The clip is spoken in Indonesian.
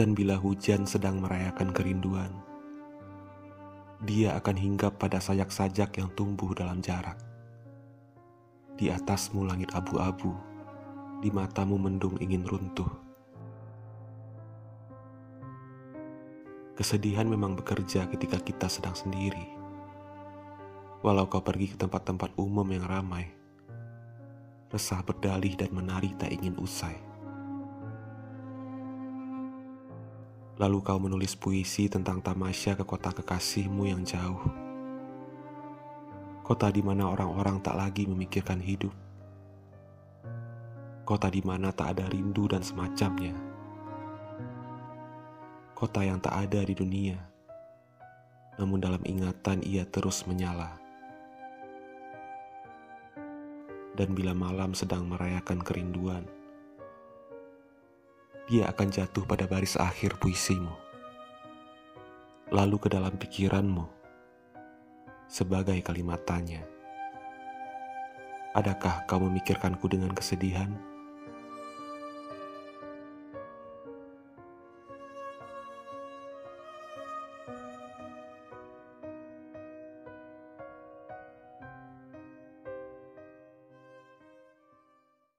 Dan bila hujan sedang merayakan kerinduan, dia akan hinggap pada sajak-sajak yang tumbuh dalam jarak. Di atasmu langit abu-abu, di matamu mendung ingin runtuh. Kesedihan memang bekerja ketika kita sedang sendiri. Walau kau pergi ke tempat-tempat umum yang ramai, resah berdalih dan menari tak ingin usai. Lalu kau menulis puisi tentang tamasya ke kota kekasihmu yang jauh. Kota di mana orang-orang tak lagi memikirkan hidup. Kota di mana tak ada rindu dan semacamnya. Kota yang tak ada di dunia. Namun dalam ingatan ia terus menyala. Dan bila malam sedang merayakan kerinduan, dia akan jatuh pada baris akhir puisimu, lalu ke dalam pikiranmu sebagai kalimat tanya. Adakah kau memikirkanku dengan kesedihan?